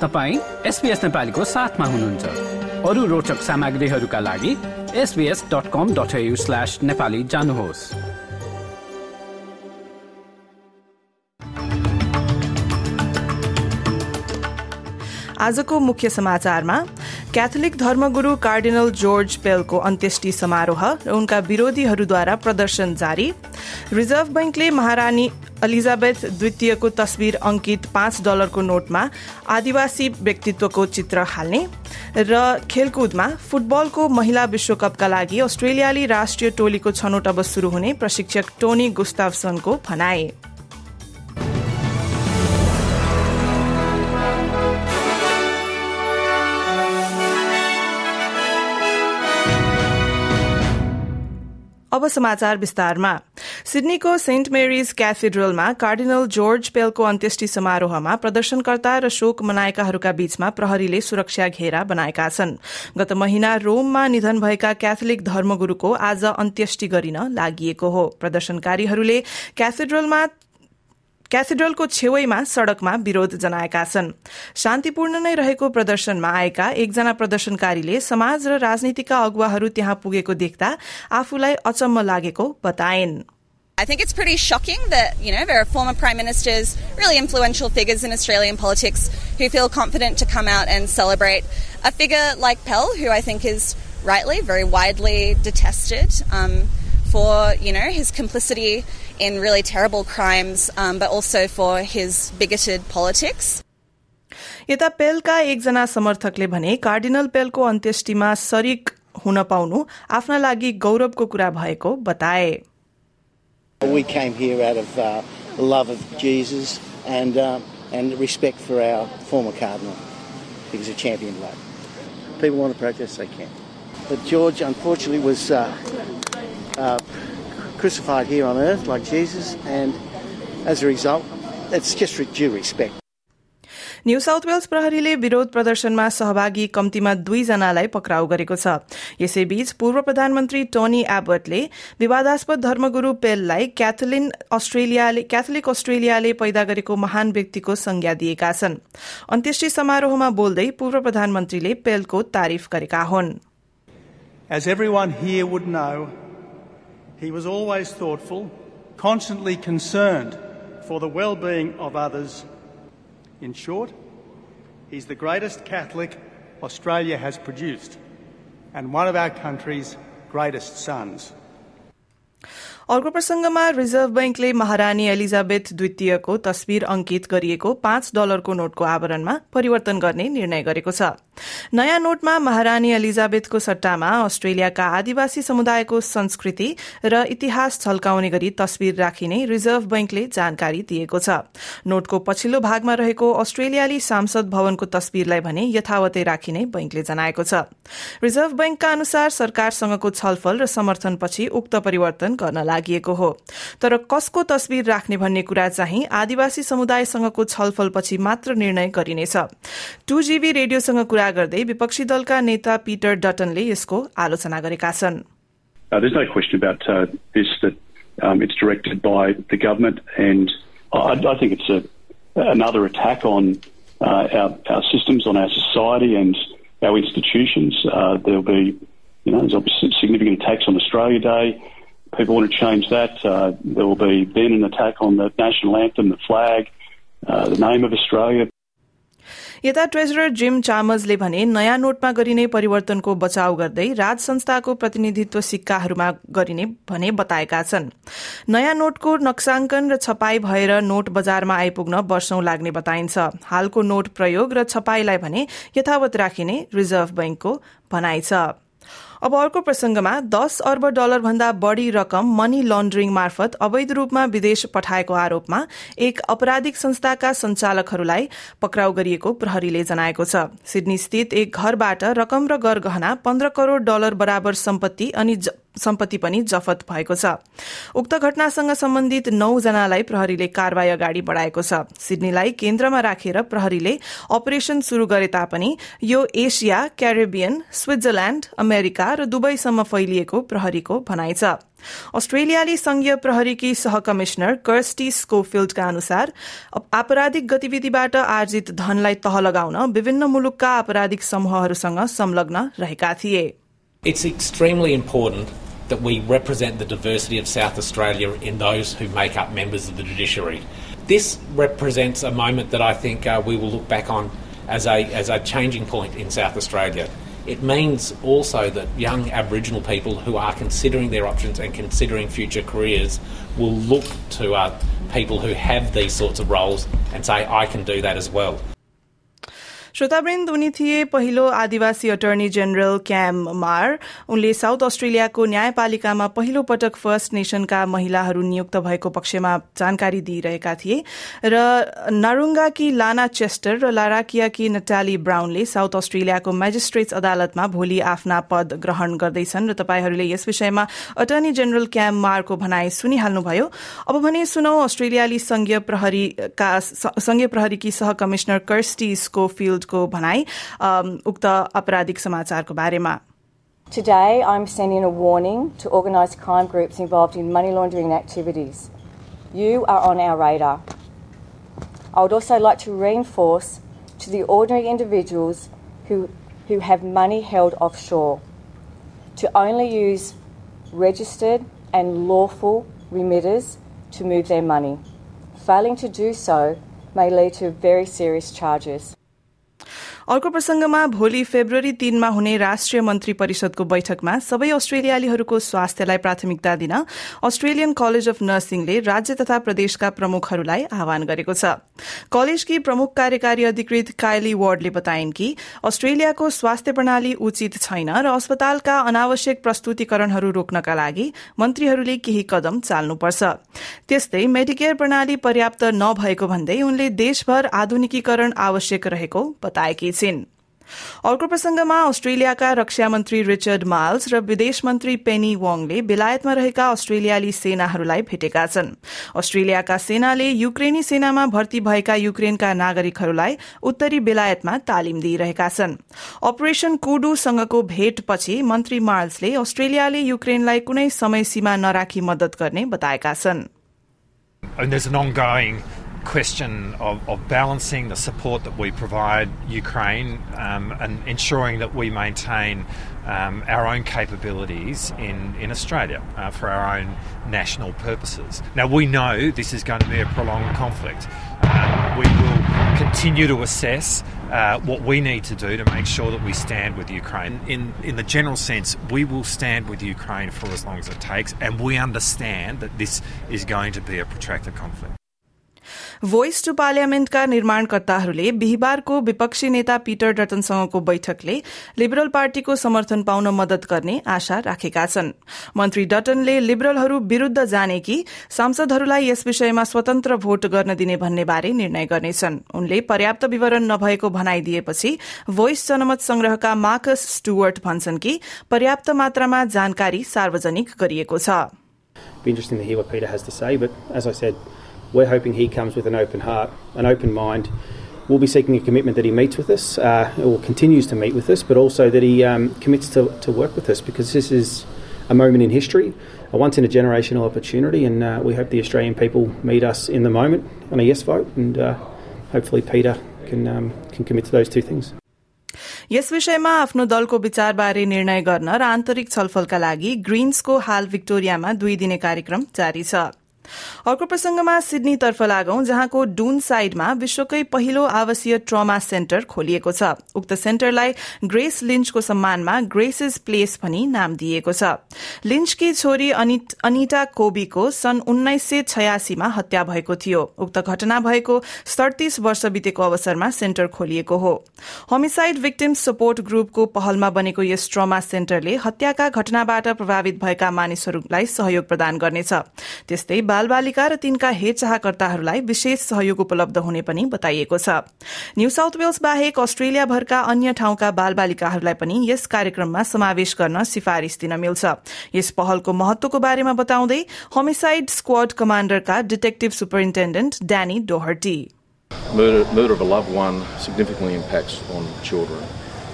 तपाईँ एसपिएस नेपालीको साथमा हुनुहुन्छ। अरू रोचक सामग्रीहरूका लागि SBS dot com dot slash Nepali जानुहोस्। आजको मुख्य समाचारमा क्याथोलिक धर्मगुरू कार्डिनल जोर्ज पेलको अन्त्येष्टि समारोह र उनका विरोधीहरूद्वारा प्रदर्शन जारी। रिजर्भ बैंकले महारानी एलिजाबेथ द्वितीयको तस्विर अंकित पाँच डलरको नोटमा आदिवासी व्यक्तित्वको चित्र हाल्ने र खेलकुदमा फुटबलको महिला विश्वकपका लागि अस्ट्रेलियाली राष्ट्रिय टोलीको छनौट अब शुरू हुने प्रशिक्षक टोनी गुस्तावसनको भनाए अब समाचार विस्तारमा। सिडनीको सेन्ट मेरीज क्याथेड्रलमा कार्डिनल जोर्ज पेलको अन्त्येष्टि समारोहमा प्रदर्शनकर्ता र शोक मनाएकाहरूका बीचमा प्रहरीले सुरक्षा घेरा बनाएका छन्। गत महिना रोममा निधन भएका क्याथोलिक धर्मगुरूको आज अन्त्येष्टि गरिन लागि हो। प्रदर्शनकारीहरूले क्याथेड्रलमा क्याथेड्रलको छेउैमा सड़कमा विरोध जनाएका छन् शान्तिपूर्ण नै रहेको प्रदर्शनमा आएका एकजना प्रदर्शनकारीले समाज र राजनीतिका अगुवाहरू त्यहाँ पुगेको देख्दा आफूलाई अचम्म लागेको बताएन् I think it's pretty shocking that, you know, there are former prime ministers, really influential figures in Australian politics who feel confident to come out and celebrate a figure like Pell, who I think is rightly very widely detested. Um, for you know his complicity in really terrible crimes, um, but also for his bigoted politics. यता पेलका एकजना समर्थकले भने cardinal पेलको अन्त्येष्टिमा शरीक हुन पाउनु आफ्ना लागि गौरवको कुरा भएको बताए We came here out of uh, love of Jesus and uh, and respect for our former cardinal. He was a champion bloke. People want to protest, they can. But George, unfortunately, was uh, uh, crucified here on earth like Jesus, and as a result, it's just due respect. New South Wales प्रहरीले विरोध प्रदर्शनमा सहभागी कम्तीमा दुईजनालाई पक्राउ गरेको छ। यसैबीच पूर्व प्रधानमन्त्री टोनी एबर्टले विवादास्पद धर्मगुरू पेललाई क्याथोलिन अस्ट्रेलियाले क्याथोलिक अस्ट्रेलियाले पैदा गरेको महान व्यक्तिको संज्ञा दिएका छन्। अन्त्येष्टि समारोहमा बोल्दै पूर्व प्रधानमन्त्रीले पेलको तारिफ गरेका हुन्। As everyone here would know, he was always thoughtful, constantly concerned for the well being of others. In short, he's the greatest Catholic Australia has produced and one of our country's greatest sons. अर्को प्रसंगमा reserve बैंकले महारानी Elizabeth द्वितीयको तस्विर अंकित गरिएको पाँच डलरको नोटको आवरणमा परिवर्तन गर्ने निर्णय गरेको छ। नयाँ नोटमा महारानी एलिजाबेथको सट्टामा अस्ट्रेलियाका आदिवासी समुदायको संस्कृति र इतिहास झल्काउने गरी तस्विर राखिने रिजर्भ बैंकले जानकारी दिएको छ। नोटको पछिल्लो भागमा रहेको अस्ट्रेलियाली सांसद भवनको तस्विरलाई भने यथावतै राखिने बैंकले जनाएको छ। रिजर्भ बैंकका अनुसार सरकारसँगको छलफल र समर्थनपछि उक्त परिवर्तन गर्न लागि हो तर कसको तस्विर राख्ने भन्ने कुरा चाहिँ आदिवासी समुदायसँगको छलफलपछि मात्र निर्णय गरिनेछ टू जीबी रेडियोसँग कुरा गर्दै विपक्षी दलका नेता पीटर डटनले यसको आलोचना गरेका छन् Uh, uh, um, another attack on uh, our, our systems, on our society, and our institutions. Uh, there'll be, you know, there's obviously significant attacks on Australia Day. People want to change that. Uh, there will be then an attack on the national anthem, the flag, uh, the name of Australia. यता treasurer Jim चामर्सले भने नयाँ नोटमा गरिने परिवर्तनको बचाव गर्दै राज संस्थाको प्रतिनिधित्व सिक्काहरूमा गरिने भने बताएका छन् नयाँ नोटको नक्साङ्कन र छपाई भएर नोट बजारमा आइपुग्न वर्षौं लाग्ने बताइन्छ हालको नोट प्रयोग र छपाईलाई भने यथावत राखिने रिजर्भ बैंकको भनाइ छ अब अर्को प्रसंगमा दस अर्ब डलर भन्दा बढ़ी रकम मनी लन्ड्रिङ मार्फत अवैध रूपमा विदेश पठाएको आरोपमा एक आपराधिक संस्थाका संचालकहरूलाई पक्राउ गरिएको प्रहरीले जनाएको छ। सिडनी स्थित एक घरबाट रकम र गरगहना पन्ध्र करोड़ डलर बराबर सम्पत्ति अनि सम्पत्ति पनि जफत भएको छ। उक्त घटनासँग सम्बन्धित नौजनालाई प्रहरीले कारवाही अगाडि बढ़ाएको छ। सिडनीलाई केन्द्रमा राखेर प्रहरीले अपरेशन शुरू गरे तापनि यो एसिया क्यारेबियन स्विट्जरल्याण्ड अमेरिका र दुवैसम्म फैलिएको प्रहरीको भनाइ छ। अस्ट्रेलियाली संघीय प्रहरीकी सह कमिश्नर कर्स्टी स्कोफिल्डका अनुसार आपराधिक गतिविधिबाट आर्जित धनलाई तह लगाउन विभिन्न मुलुकका आपराधिक समूहहरूसँग संलग्न रहेका थिए। It's extremely important that we represent the diversity of South Australia in those who make up members of the judiciary. This represents a moment that I think uh, we will look back on as a, as a changing point in South Australia. It means also that young Aboriginal people who are considering their options and considering future careers will look to uh, people who have these sorts of roles and say, I can do that as well. श्रोतावृन्द उनी थिए पहिलो आदिवासी attorney general क्याम मार। उनले south अस्ट्रेलियाको न्यायपालिकामा पहिलो पटक first नेशनका महिलाहरू नियुक्त भएको पक्षमा जानकारी दिइरहेका थिए र नारुङ्गाकी लाना चेस्टर र लाराकियाकी नटाली ब्राउनले साउथ अस्ट्रेलियाको मेजिस्ट्रेट्स अदालतमा भोलि आफ्ना पद ग्रहण गर्दैछन् र तपाईँहरूले यस विषयमा अटर्नी जेनरल क्याम मारको भनाई सुनिहाल्नुभयो। अब भने सुनौ अस्ट्रेलियाली संघीय प्रहरीका संघीय प्रहरीकी सह कमिश्नर कर्स्टी स्कोफिल्ड को भनाई उक्त आपराधिक समाचारको बारेमा Today, I'm sending a warning to organised crime groups involved in money laundering activities. You are on our radar. I would also like to reinforce to the ordinary individuals who, who have money held offshore to only use registered and lawful remitters to move their money. Failing to do so may lead to very serious charges. अर्को प्रसंगमा भोलि February तीनमा हुने राष्ट्रिय मन्त्री परिषदको बैठकमा सबै अस्ट्रेलियालीहरूको स्वास्थ्यलाई प्राथमिकता दिन अस्ट्रेलियन कलेज अफ नर्सिङले राज्य तथा प्रदेशका प्रमुखहरूलाई आह्वान गरेको छ। कलेजकी प्रमुख कार्यकारी अधिकृत कायली वार्डले बताइन् कि अस्ट्रेलियाको स्वास्थ्य प्रणाली उचित छैन र अस्पतालका अनावश्यक प्रस्तुतिकरणहरू रोक्नका लागि मन्त्रीहरूले केही कदम चाल्नुपर्छ। त्यस्तै मेडिकेयर प्रणाली पर्याप्त नभएको भन्दै उनले देशभर आधुनिकीकरण आवश्यक रहेको बताएकी छिन्। अर्को प्रसंगमा अस्ट्रेलियाका रक्षा मन्त्री रिचर्ड माल्स र विदेश मन्त्री पेनी वङले बेलायतमा रहेका अस्ट्रेलियाली सेनाहरूलाई भेटेका छन्। अस्ट्रेलियाका सेनाले युक्रेनी सेनामा भर्ती भएका युक्रेनका नागरिकहरूलाई उत्तरी बेलायतमा तालिम दिइरहेका छन्। अपरेशन कुडुसँगको भेटपछि मन्त्री मार्ल्सले अस्ट्रेलियाले युक्रेनलाई कुनै समय सीमा नराखी मदत गर्ने बताएका छन्। Question of, of balancing the support that we provide Ukraine um, and ensuring that we maintain um, our own capabilities in, in Australia uh, for our own national purposes. Now, we know this is going to be a prolonged conflict. Um, we will continue to assess uh, what we need to do to make sure that we stand with Ukraine. In, in the general sense, we will stand with Ukraine for as long as it takes, and we understand that this is going to be a protracted conflict. Voice to पार्लियामेन्टका निर्माणकर्ताहरूले बिहिबारको विपक्षी नेता Peter डटनसँगको बैठकले liberal पार्टीको समर्थन पाउन मदत गर्ने आशा राखेका छन्। मन्त्री डटनले लिबरलहरू विरूद्ध जाने कि सांसदहरूलाई यस विषयमा स्वतन्त्र भोट गर्न दिने भन्ने बारे निर्णय गर्नेछन्। उनले पर्याप्त विवरण नभएको भनाइ दिएपछि भोइस जनमत संग्रहका मार्कस स्टुवर्ट भन्छन् कि पर्याप्त मात्रामा जानकारी सार्वजनिक गरिएको छ। We're hoping he comes with an open heart, an open mind. We'll be seeking a commitment that he meets with us, uh, or continues to meet with us, but also that he um, commits to, to work with us because this is a moment in history, a once in a generational opportunity, and uh, we hope the Australian people meet us in the moment on a yes vote, and uh, hopefully Peter can, um, can commit to those two things. यस विषयमा आफ्नो दलको विचारबारे निर्णय गर्न र आन्तरिक छलफलका लागि ग्रीन्सको हाल विक्टोरियामा दुई दिने कार्यक्रम जारी छ अर्को प्रसंगमा सिडनीतर्फ लागौं जहाँको डुन साइडमा विश्वकै पहिलो आवासीय ट्रमा सेन्टर खोलिएको छ। उक्त सेन्टरलाई ग्रेस लिन्चको सम्मानमा ग्रेसेस प्लेस भनी नाम दिएको छ। लिन्चकी छोरी अनिटा कोबीको सन् उन्नाइस सय छयासीमा हत्या भएको थियो। उक्त घटना भएको सड़तीस वर्ष बितेको अवसरमा सेन्टर खोलिएको हो। होमिसाइड विक्टिम सपोर्ट ग्रुपको पहलमा बनेको यस ट्रमा सेन्टरले हत्याका घटनाबाट प्रभावित भएका मानिसहरूलाई सहयोग प्रदान गर्नेछ। त्यस्तै बालबालिका र तिनका हेरचाहकर्ताहरूलाई विशेष सहयोग उपलब्ध हुने पनि बताइएको छ। न्यू साउथ वेल्स बाहेक अस्ट्रेलियाभरका अन्य ठाउँका बालबालिकाहरूलाई पनि यस कार्यक्रममा समावेश गर्न सिफारिश दिन मिल्छ। यस पहलको महत्वको बारेमा बताउँदै homicide squad कमाण्डरका detective superintendent Danny Doherty. Murder, murder of a loved one significantly impacts on children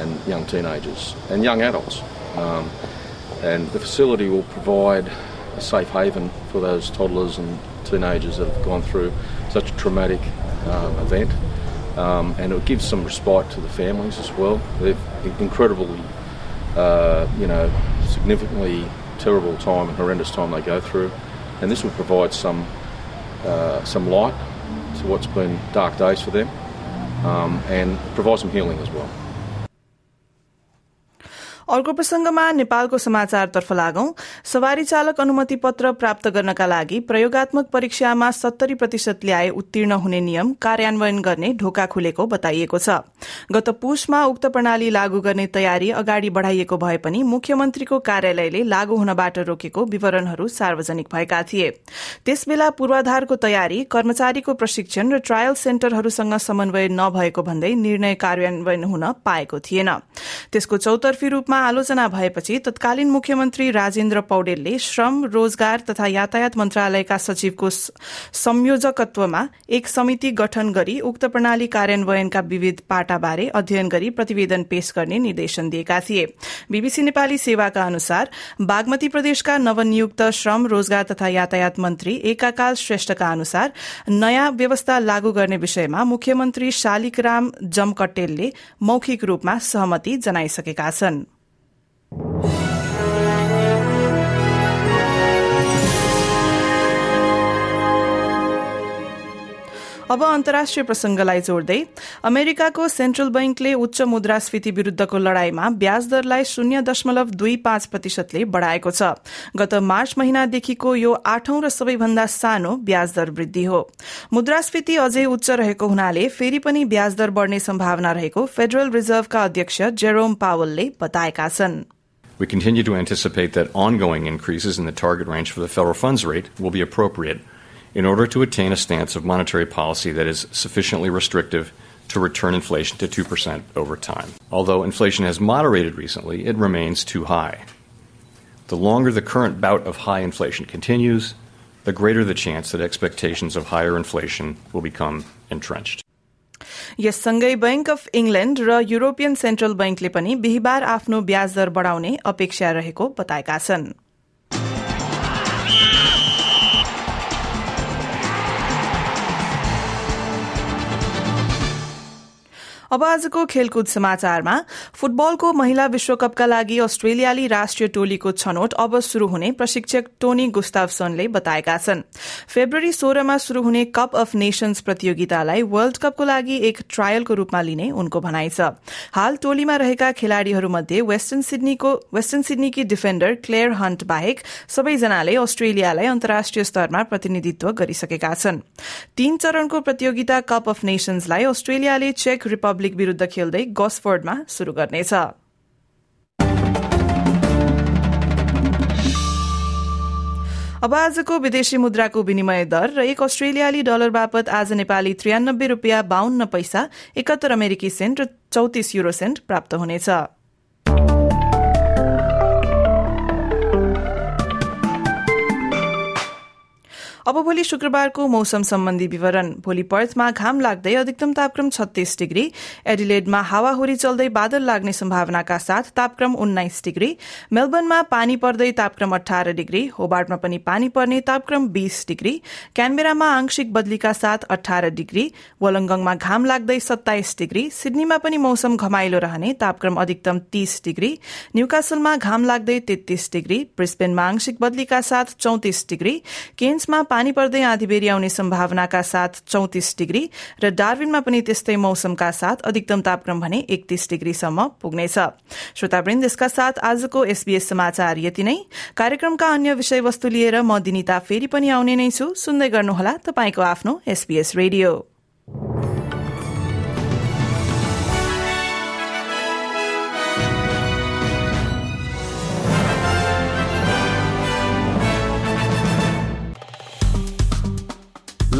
and young teenagers and young adults. Um, and the facility will provide a safe haven for those toddlers and teenagers that have gone through such a traumatic um, event. Um, and it will give some respite to the families as well. They've incredibly, uh, you know, significantly terrible time and horrendous time they go through. And this will provide some uh, some light to what's been dark days for them um, and provide some healing as well. अर्को प्रसंगमा नेपालको समाचारतर्फ लागौं। सवारी चालक अनुमति पत्र प्राप्त गर्नका लागि प्रयोगात्मक परीक्षामा सत्तरी प्रतिशत ल्याए उत्तीर्ण हुने नियम कार्यान्वयन गर्ने ढोका खुलेको बताइएको छ। गत पुषमा उक्त प्रणाली लागू गर्ने तयारी अगाडि बढ़ाइएको भए पनि मुख्यमन्त्रीको कार्यालयले लागू हुनबाट रोकेको विवरणहरू सार्वजनिक भएका थिए। त्यसबेला पूर्वाधारको तयारी कर्मचारीको प्रशिक्षण र ट्रायल सेन्टरहरूसँग समन्वय नभएको भन्दै निर्णय कार्यान्वयन हुन पाएको थिएन। त्यसको चौतर्फी रूपमा आलोचना भएपछि तत्कालीन मुख्यमन्त्री राजेन्द्र पौडेलले श्रम रोजगार तथा यातायात मन्त्रालयका सचिवको संयोजकत्वमा एक समिति गठन गरी उक्त प्रणाली कार्यान्वयनका विविध पाटाबारे अध्ययन गरी प्रतिवेदन पेश गर्ने निर्देशन दिएका थिए। बीबीसी नेपाली सेवाका अनुसार बागमती प्रदेशका नवनियुक्त श्रम रोजगार तथा यातायात मन्त्री एकाकाल श्रेष्ठका अनुसार नयाँ व्यवस्था लागू गर्ने विषयमा मुख्यमन्त्री शालिकराम जमकट्टेलले मौखिक रूपमा सहमति जनाइसकेका छन्। अब अन्तर्राष्ट्रिय प्रसंगलाई जोड्दै अमेरिकाको सेन्ट्रल बैंकले उच्च मुद्रास्फीति विरूद्धको लड़ाईमा ब्याज दरलाई शून्य दशमलव दुई पाँच प्रतिशतले बढ़ाएको छ। गत मार्च महिनादेखिको यो आठौं र सबैभन्दा सानो ब्याज दर वृद्धि हो। मुद्रास्फीति अझै उच्च रहेको हुनाले फेरि पनि ब्याज दर बढ़ने सम्भावना रहेको फेडरल रिजर्भका अध्यक्ष जेरोम पावलले बताएका छन्। We continue to anticipate that ongoing increases in the target range for the federal funds rate will be appropriate in order to attain a stance of monetary policy that is sufficiently restrictive to return inflation to 2% over time. Although inflation has moderated recently, it remains too high. The longer the current bout of high inflation continues, the greater the chance that expectations of higher inflation will become entrenched. यससँगै bank of England र European central बैंकले पनि बिहिबार आफ्नो ब्याज दर बढ़ाउने अपेक्षा रहेको बताएका छन्। अब आजको खेलकुद समाचारमा फुटबलको महिला विश्वकपका लागि अस्ट्रेलियाली राष्ट्रिय टोलीको छनौट अब शुरू हुने प्रशिक्षक टोनी गुस्तावसनले बताएका छन्। फेब्रुअरी सोह्रमा शुरू हुने कप अफ नेशन्स प्रतियोगितालाई वर्ल्ड कपको लागि एक ट्रायलको रूपमा लिने उनको भनाइ छ। हाल टोलीमा रहेका खेलाड़ीहरूमध्ये वेस्टर्न सिडनीको वेस्टर्न सिडनीकी डिफेन्डर क्लेयर हन्ट बाहेक सबैजनाले अस्ट्रेलियालाई अन्तर्राष्ट्रिय स्तरमा प्रतिनिधित्व गरिसकेका छन्। तीन चरणको प्रतियोगिता कप अफ नेशन्सलाई अस्ट्रेलियाले चेक रिपब्लिक विरूद्ध खेल्दै गसफोर्डमा शुरू गर्नेछ। अब आजको विदेशी मुद्राको विनिमय दर र एक अस्ट्रेलियाली डलर बापत आज नेपाली त्रियानब्बे रूपियाँ बाहन्न पैसा एकात्तर अमेरिकी सेन्ट र चौतिस युरो सेन्ट प्राप्त हुनेछ। अब भोलि शुक्रबारको मौसम सम्बन्धी विवरण। भोलि पर्थमा घाम लाग्दै अधिकतम तापक्रम छत्तीस डिग्री। एडिलेडमा हावाहुरी चल्दै बादल लाग्ने सम्भावनाका साथ तापक्रम उन्नाइस डिग्री। मेलबर्नमा पानी पर्दै तापक्रम अठार डिग्री। होबार्टमा पनि पानी पर्ने तापक्रम बीस डिग्री। क्यानबेरामा आंशिक बदलीका साथ अठार डिग्री। वलङ्गङमा घाम लाग्दै सत्ताइस डिग्री। सिडनीमा पनि मौसम घमाइलो रहने तापक्रम अधिकतम तीस डिग्री। न्यूकासलमा घाम लाग्दै तेत्तीस डिग्री। ब्रिस्बेनमा आंशिक बदलीका साथ चौतिस डिग्री। केन्समा पानी पर्दै आँधीबेरी आउने सम्भावनाका साथ चौतिस डिग्री र डार्विनमा पनि त्यस्तै मौसमका साथ अधिकतम तापक्रम भने एकतीस डिग्रीसम्म पुग्नेछ। श्रोतावृन्द यसका साथ आजको एसबीएस समाचार यति नै। कार्यक्रमका अन्य विषयवस्तु लिएर म दिनिता फेरि पनि आउने नै छु। सुन्दै गर्नुहोला तपाईँको आफ्नो एसबीएस रेडियो।